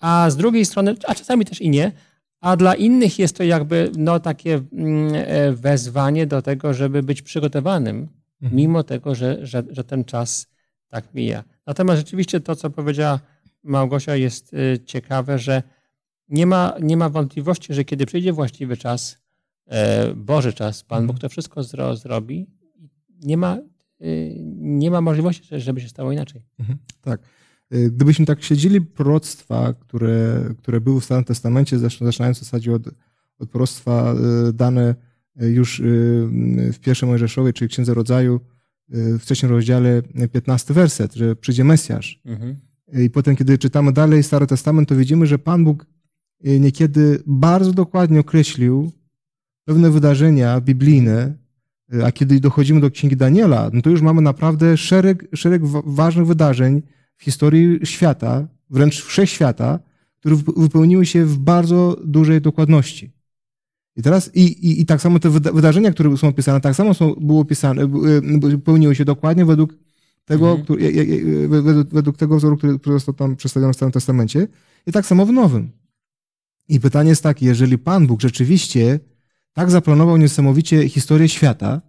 a z drugiej strony, a czasami też i nie, a dla innych jest to jakby no, takie mm, e, wezwanie do tego, żeby być przygotowanym, mimo tego, że, że, że ten czas tak mija. Natomiast rzeczywiście to, co powiedziała Małgosia, jest y, ciekawe, że nie ma, nie ma wątpliwości, że kiedy przyjdzie właściwy czas, e, Boży czas, Pan Bóg to wszystko zro, zrobi. Nie ma, y, nie ma możliwości, że- żeby się stało inaczej. Tak. Gdybyśmy tak śledzili proroctwa, które, które były w Starym Testamencie, zaczynając w zasadzie od, od proroctwa y, dane y, już y, w pierwszej Mojżeszowej, czyli Księdze Rodzaju, w trzecim rozdziale, y, 15 werset, że przyjdzie Mesjasz. Mhm. I potem, kiedy czytamy dalej Stary Testament, to widzimy, że Pan Bóg niekiedy bardzo dokładnie określił pewne wydarzenia biblijne, a kiedy dochodzimy do Księgi Daniela, no to już mamy naprawdę szereg, szereg wa- ważnych wydarzeń w historii świata, wręcz wszechświata, które wyp- wypełniły się w bardzo dużej dokładności. I teraz, i, i, i tak samo te wyda- wydarzenia, które są opisane, tak samo są, były opisane, y, wypełniły się dokładnie według tego, Mhm. który, je- według, według tego wzoru, który, został tam przedstawiony w Starym Testamencie, i tak samo w Nowym. I pytanie jest takie, jeżeli Pan Bóg rzeczywiście tak zaplanował niesamowicie historię świata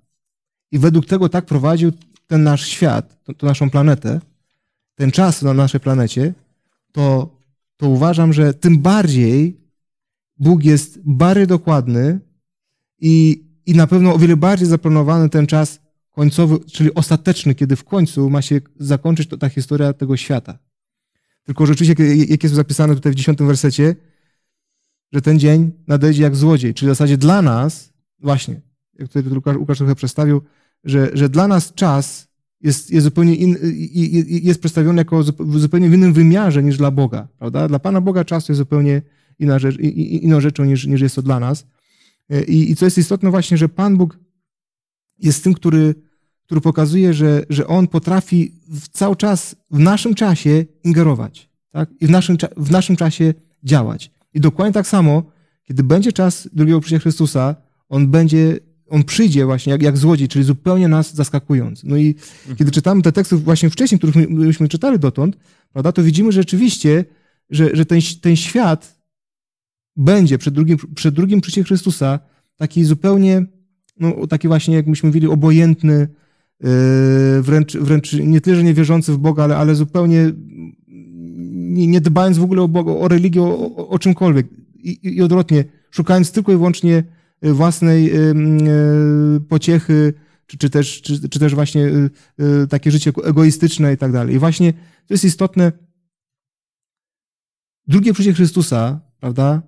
i według tego tak prowadził ten nasz świat, tą naszą planetę, ten czas na naszej planecie, to, to uważam, że tym bardziej Bóg jest bardziej dokładny i, i na pewno o wiele bardziej zaplanowany ten czas końcowy, czyli ostateczny, kiedy w końcu ma się zakończyć ta historia tego świata. Tylko rzeczywiście, jak, jak jest zapisane tutaj w dziesiątym wersecie, że ten dzień nadejdzie jak złodziej, czyli w zasadzie dla nas, właśnie, jak tutaj Łukasz, Łukasz trochę przedstawił, że, że dla nas czas jest, jest zupełnie in, jest przedstawiony jako w zupełnie innym wymiarze niż dla Boga, prawda? Dla Pana Boga czas jest zupełnie inna rzecz, inną rzeczą niż, niż jest to dla nas. I, I co jest istotne właśnie, że Pan Bóg jest tym, który, który pokazuje, że, że On potrafi w cały czas, w naszym czasie ingerować, tak? I w naszym, w naszym czasie działać. I dokładnie tak samo, kiedy będzie czas drugiego przyjścia Chrystusa, On będzie, On przyjdzie właśnie jak, jak złodziej, czyli zupełnie nas zaskakując. No i kiedy czytamy te teksty właśnie wcześniej, których my, myśmy czytali dotąd, prawda, to widzimy rzeczywiście, że, że ten, ten świat będzie przed drugim, przed drugim przyjściem Chrystusa taki zupełnie, no taki właśnie, jak myśmy mówili, obojętny, yy, wręcz, wręcz nie tyle, że nie wierzący w Boga, ale, ale zupełnie nie, nie dbając w ogóle o Boga, o religię, o, o, o czymkolwiek. I, I, I odwrotnie, szukając tylko i wyłącznie własnej yy, yy, pociechy, czy, czy, też, czy, czy też właśnie takie życie egoistyczne i tak dalej. I właśnie to jest istotne. Drugie przyjście Chrystusa, prawda,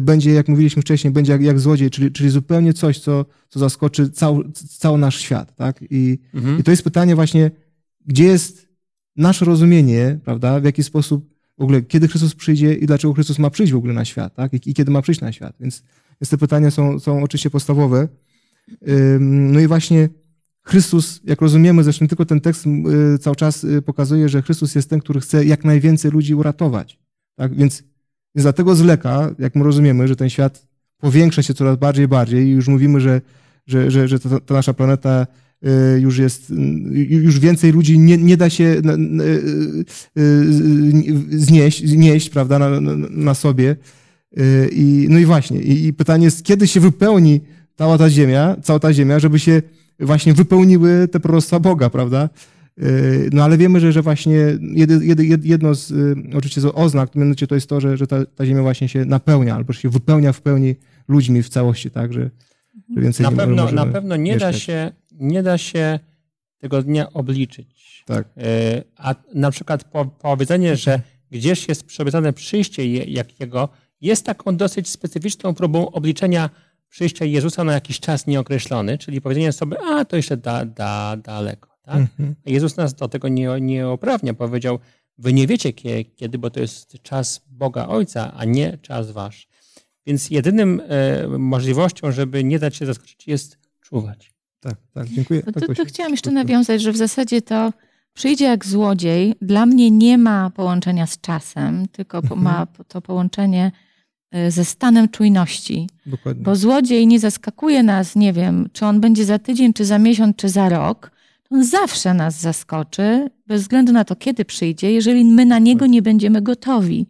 będzie, jak mówiliśmy wcześniej, będzie jak, jak złodziej, czyli, czyli zupełnie coś, co, co zaskoczy cały, cały nasz świat. Tak? I, Mhm. I to jest pytanie właśnie, gdzie jest nasze rozumienie, prawda, w jaki sposób w ogóle, kiedy Chrystus przyjdzie i dlaczego Chrystus ma przyjść w ogóle na świat, tak? I, i kiedy ma przyjść na świat. Więc, więc te pytania są, są oczywiście podstawowe. No i właśnie Chrystus, jak rozumiemy, zresztą tylko ten tekst y, cały czas y, pokazuje, że Chrystus jest ten, który chce jak najwięcej ludzi uratować. Tak? Więc, więc dlatego zleka, jak my rozumiemy, że ten świat powiększa się coraz bardziej bardziej i już mówimy, że, że, że, że ta, ta nasza planeta y, już jest, już więcej ludzi nie, nie da się znieść, znieść prawda, na, na, na sobie. Y, I, no i właśnie, i, i pytanie jest, kiedy się wypełni cała ta ziemia, cała ta ziemia, żeby się właśnie wypełniły te proroctwa Boga, prawda? Y, No ale wiemy, że, że właśnie jedno z, y, oczywiście z oznak, mianowicie to jest to, że, że ta, ta ziemia właśnie się napełnia, albo się wypełnia w pełni ludźmi w całości, tak, że, że więcej Na pewno, na pewno nie, da się, nie da się tego dnia obliczyć. Tak, A na przykład po, powiedzenie, że gdzieś jest przeobiecane przyjście jakiego, jest taką dosyć specyficzną próbą obliczenia przyjścia Jezusa na jakiś czas nieokreślony, czyli powiedzenie sobie, a to jeszcze da, da, daleko. Tak? Mhm. Jezus nas do tego nie, nie uprawnia. Powiedział, wy nie wiecie kie- kiedy, bo to jest czas Boga Ojca, a nie czas wasz. Więc jedynym e, możliwością, żeby nie dać się zaskoczyć, jest czuwać. tak, tak, dziękuję. No tak, to, to Gosiu. chciałam jeszcze nawiązać, że w zasadzie to przyjdzie jak złodziej. Dla mnie nie ma połączenia z czasem, tylko ma to połączenie ze stanem czujności. Dokładnie. Bo złodziej nie zaskakuje nas, nie wiem, czy on będzie za tydzień, czy za miesiąc, czy za rok. On zawsze nas zaskoczy, bez względu na to, kiedy przyjdzie, jeżeli my na niego nie będziemy gotowi.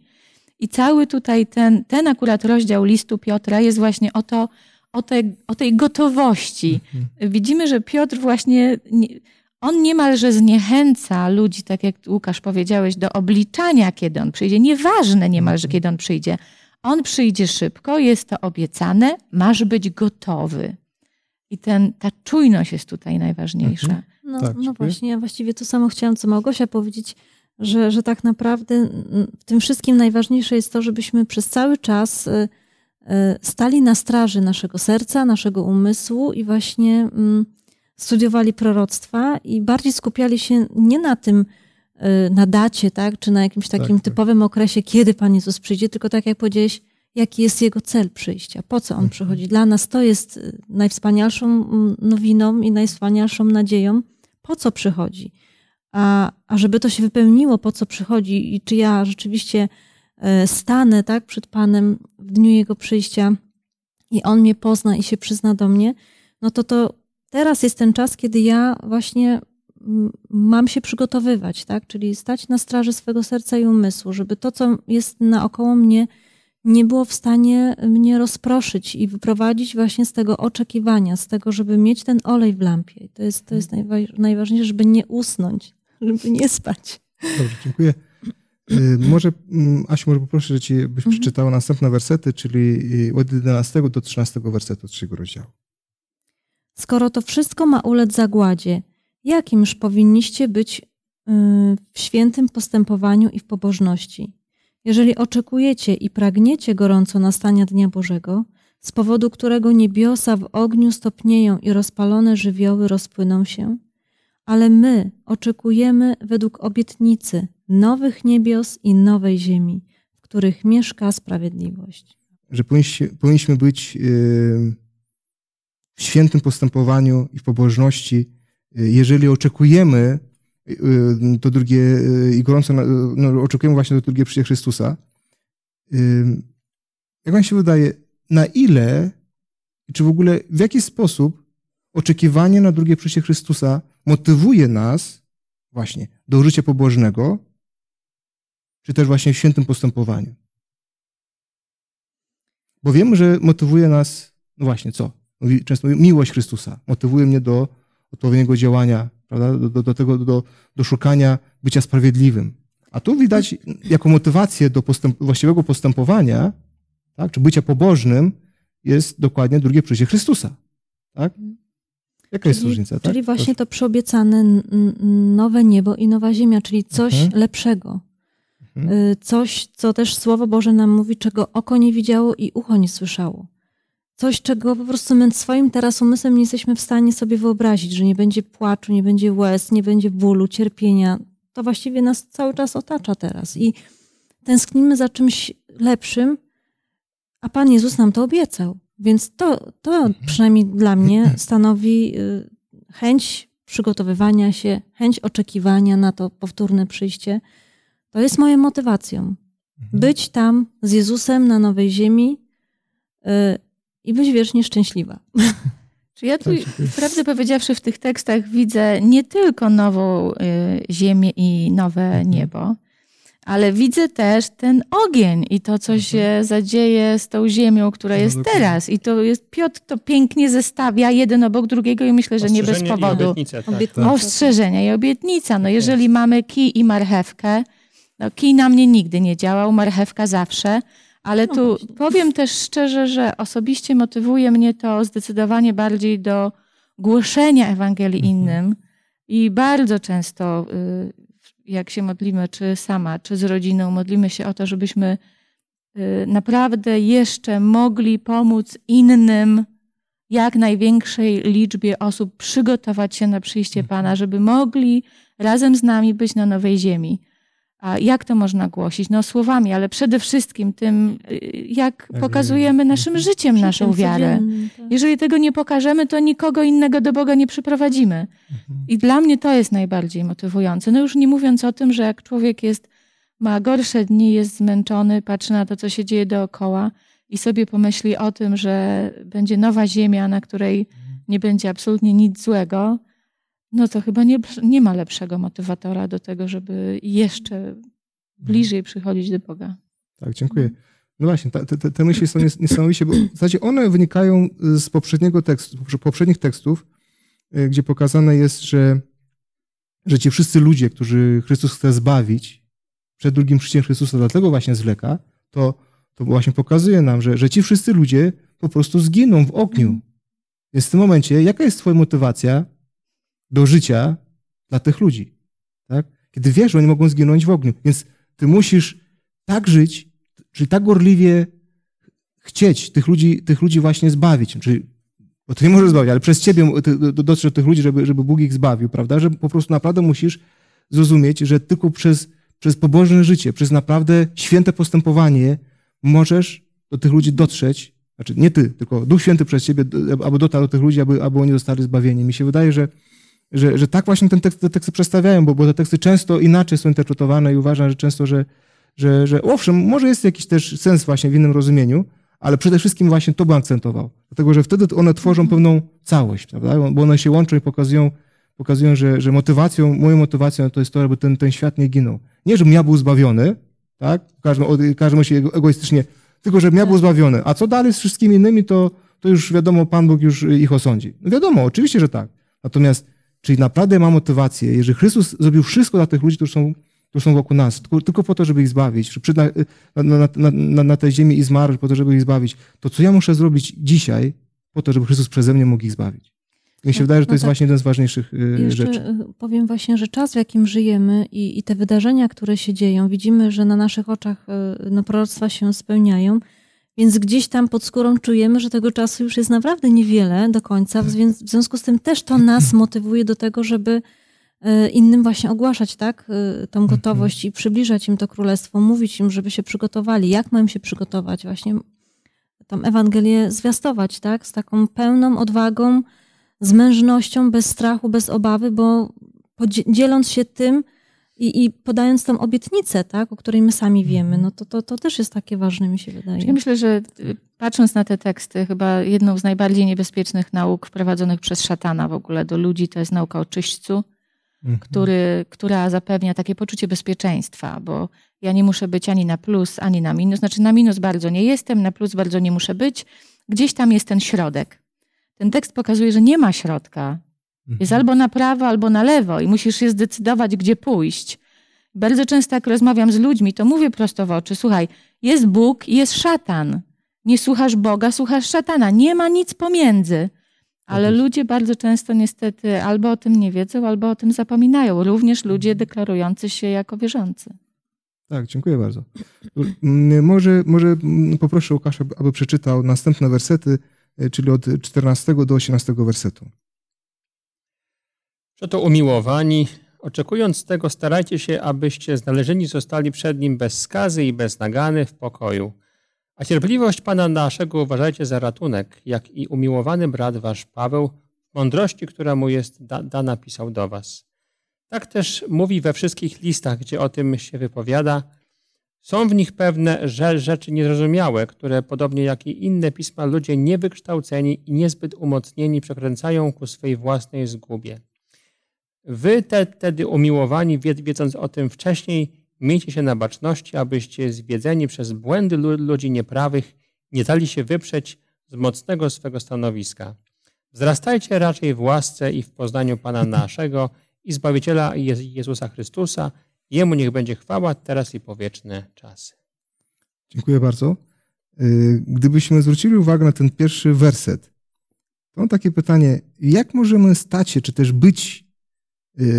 I cały tutaj ten, ten akurat rozdział listu Piotra jest właśnie o, to, o, te, o tej gotowości. Widzimy, że Piotr właśnie, nie- on niemalże zniechęca ludzi, tak jak Łukasz powiedziałeś, do obliczania, kiedy on przyjdzie. Nieważne niemalże, kiedy on przyjdzie. On przyjdzie szybko, jest to obiecane, masz być gotowy. I ten, ta czujność jest tutaj najważniejsza. Mhm. No, Tak, no właśnie, ja właściwie to samo chciałam, co Małgosia powiedzieć, że, że tak naprawdę w tym wszystkim najważniejsze jest to, żebyśmy przez cały czas y, y, stali na straży naszego serca, naszego umysłu i właśnie mm, studiowali proroctwa i bardziej skupiali się nie na tym, na dacie, tak, czy na jakimś takim tak. typowym okresie, kiedy Pan Jezus przyjdzie, tylko tak jak powiedziałeś, jaki jest jego cel przyjścia, po co on przychodzi. Dla nas to jest y, najwspanialszą mm, nowiną i najwspanialszą nadzieją, po co przychodzi. A, a żeby to się wypełniło, po co przychodzi i czy ja rzeczywiście e, stanę tak, przed Panem w dniu Jego przyjścia i On mnie pozna i się przyzna do mnie, no to to teraz jest ten czas, kiedy ja właśnie mam się przygotowywać, tak? czyli stać na straży swego serca i umysłu, żeby to, co jest naokoło mnie, nie było w stanie mnie rozproszyć i wyprowadzić właśnie z tego oczekiwania, z tego, żeby mieć ten olej w lampie. To jest, to jest najwa- najważniejsze, żeby nie usnąć, żeby nie spać. Dobrze, dziękuję. Y, Może, mm, Asiu, może poproszę, że ci byś przeczytała następne wersety, czyli y, od 11 do 13 wersetu trzeciego rozdziału. Skoro to wszystko ma ulec zagładzie, jakimż powinniście być y, w świętym postępowaniu i w pobożności? Jeżeli oczekujecie i pragniecie gorąco nastania Dnia Bożego, z powodu którego niebiosa w ogniu stopnieją i rozpalone żywioły rozpłyną się, ale my oczekujemy według obietnicy nowych niebios i nowej ziemi, w których mieszka sprawiedliwość. Że powinniśmy, być y, w świętym postępowaniu i w pobożności, jeżeli oczekujemy y, to drugie y, i gorąco no, oczekujemy właśnie do drugie przyjścia Chrystusa. Y, Jak wam się wydaje, na ile, czy w ogóle w jaki sposób oczekiwanie na drugie przyjście Chrystusa motywuje nas właśnie do życia pobożnego, czy też właśnie w świętym postępowaniu? Bo wiemy, że motywuje nas, no właśnie, co? Często mówię, miłość Chrystusa. Motywuje mnie do odpowiedniego działania, prawda? Do, do, do tego, do, do szukania bycia sprawiedliwym. A tu widać jako motywację do postęp, właściwego postępowania, tak? czy bycia pobożnym, jest dokładnie drugie przyjście Chrystusa. Tak? Jaka jest Czyli- różnica? Tak? Czyli właśnie to przyobiecane nowe niebo i nowa ziemia, czyli coś Mhm. lepszego. Mhm. Y, Coś, co też Słowo Boże nam mówi, czego oko nie widziało i ucho nie słyszało. Coś, czego po prostu my swoim teraz umysłem nie jesteśmy w stanie sobie wyobrazić, że nie będzie płaczu, nie będzie łez, nie będzie bólu, cierpienia. to właściwie nas cały czas otacza teraz. I tęsknimy za czymś lepszym, a Pan Jezus nam to obiecał. Więc to, to przynajmniej dla mnie stanowi y, chęć przygotowywania się, chęć oczekiwania na to powtórne przyjście. To jest moją motywacją. Mhm. Być tam z Jezusem na nowej ziemi y, i być wiecznie szczęśliwa. Czy ja tu, Tak, prawdę powiedziawszy, w tych tekstach widzę nie tylko nową y, ziemię i nowe Mhm. niebo, ale widzę też ten ogień i to, co się zadzieje z tą ziemią, która Mhm. No, jest teraz. I to jest, Piotr to pięknie zestawia jeden obok drugiego i myślę, że nie bez Ostrzeżenie i powodu. obietnice, tak. Obietnica. Ostrzeżenia i obietnica. No jeżeli mamy kij i marchewkę, no kij na mnie nigdy nie działał, marchewka zawsze, ale No tu właśnie. powiem też szczerze, że osobiście motywuje mnie to zdecydowanie bardziej do głoszenia Ewangelii Mhm. innym i bardzo często, y, jak się modlimy, czy sama, czy z rodziną, modlimy się o to, żebyśmy y, naprawdę jeszcze mogli pomóc innym jak największej liczbie osób przygotować się na przyjście Mhm. Pana, żeby mogli razem z nami być na nowej ziemi. A jak to można głosić? No słowami, ale przede wszystkim tym, y, jak pokazujemy naszym Mhm. życiem naszą wiarę. tak. Jeżeli tego nie pokażemy, to nikogo innego do Boga nie przyprowadzimy. Mhm. I dla mnie to jest najbardziej motywujące. No już nie mówiąc o tym, że jak człowiek jest, ma gorsze dni, jest zmęczony, patrzy na to, co się dzieje dookoła i sobie pomyśli o tym, że będzie nowa ziemia, na której nie będzie absolutnie nic złego, no to chyba nie, nie ma lepszego motywatora do tego, żeby jeszcze bliżej przychodzić do Boga. Tak, dziękuję. No właśnie, te, te myśli są nies- niesamowicie, bo w zasadzie one wynikają z poprzedniego tekstu, poprze- poprzednich tekstów, y, gdzie pokazane jest, że, że ci wszyscy ludzie, którzy Chrystus chce zbawić przed drugim przyjściem Chrystusa, dlatego właśnie zwleka, to, to właśnie pokazuje nam, że, że ci wszyscy ludzie po prostu zginą w ogniu. Więc w tym momencie, jaka jest twoja motywacja do życia dla tych ludzi? Tak? Kiedy wiesz, że oni mogą zginąć w ogniu. Więc ty musisz tak żyć, czyli tak gorliwie chcieć tych ludzi, tych ludzi właśnie zbawić. Czyli, bo ty nie możesz zbawić, ale przez ciebie ty- do- tych ludzi, żeby, żeby Bóg ich zbawił, prawda? Że po prostu naprawdę musisz zrozumieć, że tylko przez, przez pobożne życie, przez naprawdę święte postępowanie możesz do tych ludzi dotrzeć. Znaczy nie ty, tylko Duch Święty przez ciebie, aby dotarł do tych ludzi, aby, aby oni zostali zbawieni. Mi się wydaje, że, że, że tak właśnie ten tekst, te teksty przedstawiają, bo, bo te teksty często inaczej są interpretowane i uważam, że często, że, że, że owszem, może jest jakiś też sens właśnie w innym rozumieniu, ale przede wszystkim właśnie to bym akcentował. Dlatego, że wtedy one tworzą pewną całość, prawda? Bo one się łączą i pokazują, pokazują że, że motywacją, moją motywacją to jest to, aby ten, ten świat nie ginął. Nie, żebym ja był zbawiony, tak? Każdy, każdy myśli ego- egoistycznie, tylko żebym ja był zbawiony. A co dalej z wszystkimi innymi, to, to już wiadomo, Pan Bóg już ich osądzi. No wiadomo, oczywiście, że tak. Natomiast, czyli naprawdę ma motywację, jeżeli Chrystus zrobił wszystko dla tych ludzi, którzy są, którzy są wokół nas, tylko, tylko po to, żeby ich zbawić, że przyda, na, na, na, na, na tej ziemi i zmarł po to, żeby ich zbawić, to co ja muszę zrobić dzisiaj po to, żeby Chrystus przeze mnie mógł ich zbawić? Mi się No, wydaje, że to no jest tak. właśnie jeden z ważniejszych y, Jeszcze rzeczy. y, powiem właśnie, że czas, w jakim żyjemy i, i te wydarzenia, które się dzieją, widzimy, że na naszych oczach y, no, proroctwa się spełniają, więc gdzieś tam pod skórą czujemy, że tego czasu już jest naprawdę niewiele do końca, w, związku z tym też to nas motywuje do tego, żeby y, innym właśnie ogłaszać tak, y, tą gotowość i przybliżać im to królestwo, mówić im, żeby się przygotowali, jak mają się przygotować, właśnie tą Ewangelię zwiastować, tak, z taką pełną odwagą, z mężnością, bez strachu, bez obawy, bo dzieląc się tym i, i podając tą obietnicę, tak, o której my sami wiemy, no to, to, to też jest takie ważne, mi się wydaje. Ja myślę, że y, patrząc na te teksty, chyba jedną z najbardziej niebezpiecznych nauk wprowadzonych przez szatana w ogóle do ludzi to jest nauka o czyśćcu, Mhm. który, która zapewnia takie poczucie bezpieczeństwa, bo ja nie muszę być ani na plus, ani na minus. Znaczy na minus bardzo nie jestem, na plus bardzo nie muszę być. Gdzieś tam jest ten środek. Ten tekst pokazuje, że nie ma środka. Jest albo na prawo, albo na lewo i musisz się zdecydować, gdzie pójść. Bardzo często, jak rozmawiam z ludźmi, to mówię prosto w oczy: słuchaj, jest Bóg i jest szatan. Nie słuchasz Boga, słuchasz szatana. Nie ma nic pomiędzy. Ale jest. ludzie bardzo często niestety albo o tym nie wiedzą, albo o tym zapominają. Również ludzie deklarujący się jako wierzący. Tak, dziękuję bardzo. Mm, Może, może mm, poproszę Łukasza, aby- przeczytał następne wersety, y, czyli od 14 do 18 wersetu. Przeto umiłowani, Oczekując tego, starajcie się, abyście znalezieni zostali przed Nim bez skazy i bez nagany w pokoju. A cierpliwość Pana naszego uważajcie za ratunek, jak i umiłowany brat wasz Paweł w mądrości, która mu jest da dana, pisał do was. Tak też mówi we wszystkich listach, gdzie o tym się wypowiada. Są w nich pewne rzeczy niezrozumiałe, które podobnie jak i inne pisma ludzie niewykształceni i niezbyt umocnieni przekręcają ku swej własnej zgubie. Wy te, wtedy umiłowani, wiedząc o tym wcześniej, miejcie się na baczności, abyście zwiedzeni przez błędy ludzi nieprawych nie dali się wyprzeć z mocnego swego stanowiska. Wzrastajcie raczej w łasce i w poznaniu Pana naszego i Zbawiciela Jezusa Chrystusa. Jemu niech będzie chwała teraz i po wieczne czasy. Dziękuję bardzo. Y, gdybyśmy zwrócili uwagę na ten pierwszy werset, to mam takie pytanie, jak możemy stać się, czy też być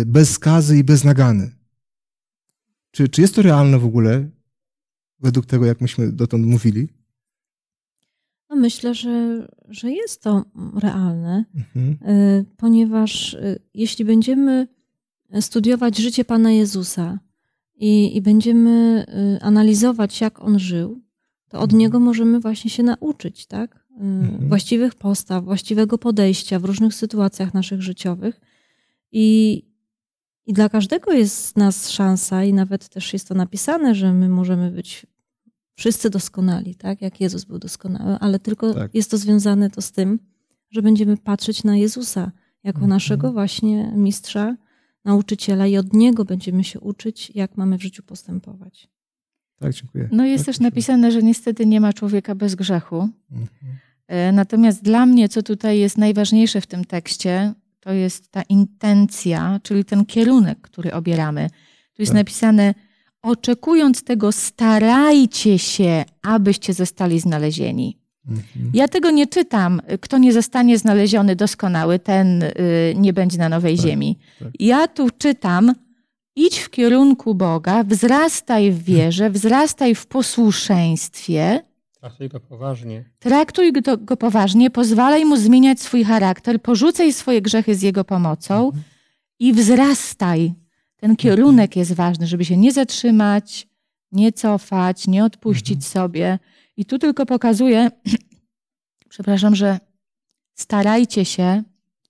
bez skazy i bez nagany? Czy, czy jest to realne w ogóle, według tego, jak myśmy dotąd mówili? No myślę, że, że jest to realne, mhm. Y, ponieważ jeśli będziemy studiować życie Pana Jezusa i, i będziemy y, analizować, jak On żył, to od mhm. Niego możemy właśnie się nauczyć, tak? Y, mhm. Właściwych postaw, właściwego podejścia w różnych sytuacjach naszych życiowych. I, I dla każdego jest z nas szansa, i nawet też jest to napisane, że my możemy być wszyscy doskonali, tak? Jak Jezus był doskonały, ale tylko tak. jest to związane to z tym, że będziemy patrzeć na Jezusa jako mhm. naszego właśnie mistrza nauczyciela i od niego będziemy się uczyć, jak mamy w życiu postępować. Tak, dziękuję. No jest tak, też napisane, że niestety nie ma człowieka bez grzechu. Mhm. E, natomiast dla mnie, co tutaj jest najważniejsze w tym tekście, to jest ta intencja, czyli ten kierunek, który obieramy. Tu jest tak. napisane, oczekując tego, starajcie się, abyście zostali znalezieni. Mhm. Ja tego nie czytam. Kto nie zostanie znaleziony doskonały, ten y, nie będzie na nowej tak, ziemi. Tak. Ja tu czytam, idź w kierunku Boga, wzrastaj w wierze, wzrastaj w posłuszeństwie. Traktuj go poważnie. Traktuj go, go poważnie, pozwalaj mu zmieniać swój charakter, porzucaj swoje grzechy z jego pomocą mhm. i wzrastaj. Ten kierunek jest ważny, żeby się nie zatrzymać, nie cofać, nie odpuścić mhm. sobie. I tu tylko pokazuję, przepraszam, że starajcie się,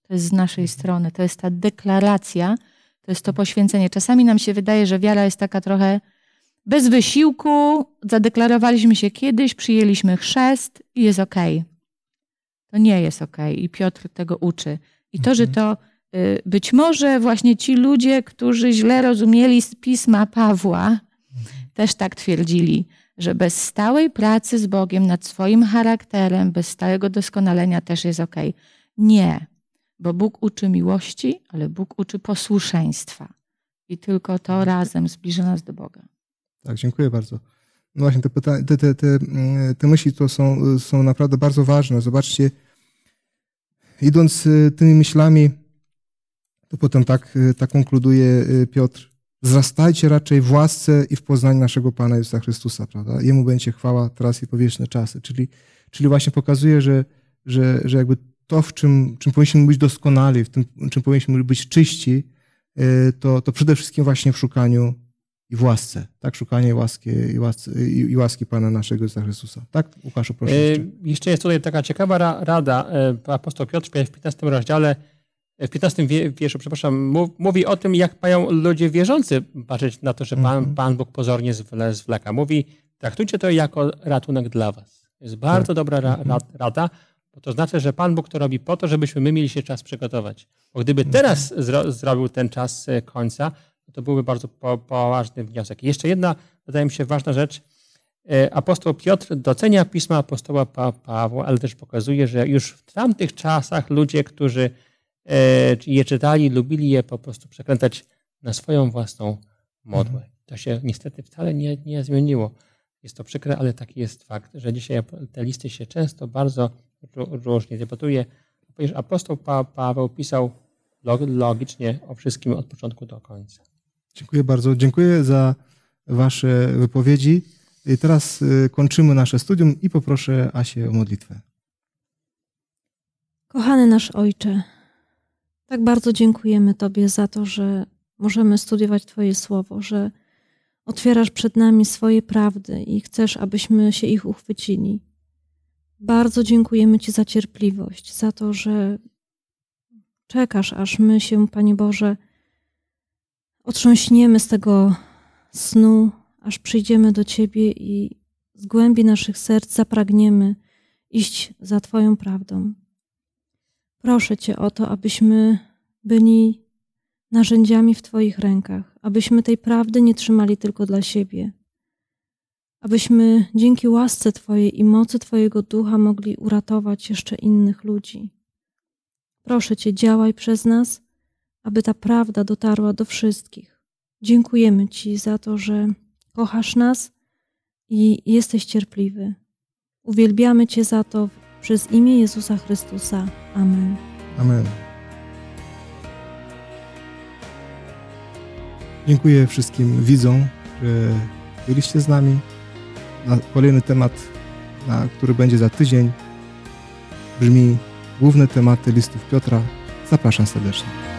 to jest z naszej mhm. strony, to jest ta deklaracja, to jest to poświęcenie. Czasami nam się wydaje, że wiara jest taka trochę bez wysiłku, zadeklarowaliśmy się kiedyś, przyjęliśmy chrzest i jest okej. Okay. To nie jest okej okay. i Piotr tego uczy. I to, że mhm. to y, być może właśnie ci ludzie, którzy źle rozumieli z pisma Pawła, mhm. też tak twierdzili, że bez stałej pracy z Bogiem nad swoim charakterem, bez stałego doskonalenia też jest ok. Nie, bo Bóg uczy miłości, ale Bóg uczy posłuszeństwa. I tylko to razem zbliża nas do Boga. Tak, dziękuję bardzo. No właśnie, te, te, te, te, te myśli to są, są naprawdę bardzo ważne. Zobaczcie, idąc y, tymi myślami, to potem tak, y, tak konkluduje y, Piotr. Wzrastajcie raczej w łasce i w poznaniu naszego Pana Jezusa Chrystusa, prawda? Jemu będzie chwała teraz i po wieczne czasy. Czyli, czyli właśnie pokazuje, że, że, że jakby to, w czym, czym powinniśmy być doskonali, w tym, czym powinniśmy być czyści, to, to przede wszystkim właśnie w szukaniu i w łasce. Tak, szukanie łaski, i, łaski, i łaski Pana naszego Jezusa Chrystusa. Tak, Łukaszu, proszę. E, jeszcze. jeszcze jest tutaj taka ciekawa rada. E, apostoł Piotr w 15 rozdziale w 15 wierszu, przepraszam, mówi o tym, jak mają ludzie wierzący patrzeć na to, że Pan, mm -hmm. Pan Bóg pozornie zwleka. Mówi, traktujcie to jako ratunek dla was. To jest bardzo tak. dobra ra, mhm. rada, bo to znaczy, że Pan Bóg to robi po to, żebyśmy my mieli się czas przygotować. Bo gdyby mhm. teraz zro, zrobił ten czas e, końca, to byłby bardzo po, poważny wniosek. Jeszcze jedna, wydaje mi się, ważna rzecz. E, apostoł Piotr docenia pisma apostoła pa, Pawła, ale też pokazuje, że już w tamtych czasach ludzie, którzy E, je czytali, lubili je po prostu przekręcać na swoją własną modłę. Mhm. To się niestety wcale nie, nie zmieniło. Jest to przykre, ale taki jest fakt, że dzisiaj te listy się często bardzo różnie debatuje. Apostoł pa Paweł pisał logicznie o wszystkim od początku do końca. Dziękuję bardzo. Dziękuję za Wasze wypowiedzi. I teraz y, kończymy nasze studium i poproszę Asię o modlitwę. Kochany nasz Ojcze, tak bardzo dziękujemy Tobie za to, że możemy studiować Twoje słowo, że otwierasz przed nami swoje prawdy i chcesz, abyśmy się ich uchwycili. Bardzo dziękujemy Ci za cierpliwość, za to, że czekasz, aż my się, Panie Boże, otrząśniemy z tego snu, aż przyjdziemy do Ciebie i z głębi naszych serc zapragniemy iść za Twoją prawdą. Proszę Cię o to, abyśmy byli narzędziami w Twoich rękach, abyśmy tej prawdy nie trzymali tylko dla siebie, abyśmy dzięki łasce Twojej i mocy Twojego ducha mogli uratować jeszcze innych ludzi. Proszę Cię, działaj przez nas, aby ta prawda dotarła do wszystkich. Dziękujemy Ci za to, że kochasz nas i jesteś cierpliwy. Uwielbiamy Cię za to przez imię Jezusa Chrystusa. Amen. Amen. Dziękuję wszystkim widzom, że byliście z nami. Na kolejny temat, na który będzie za tydzień, brzmi główne tematy listów Piotra. Zapraszam serdecznie.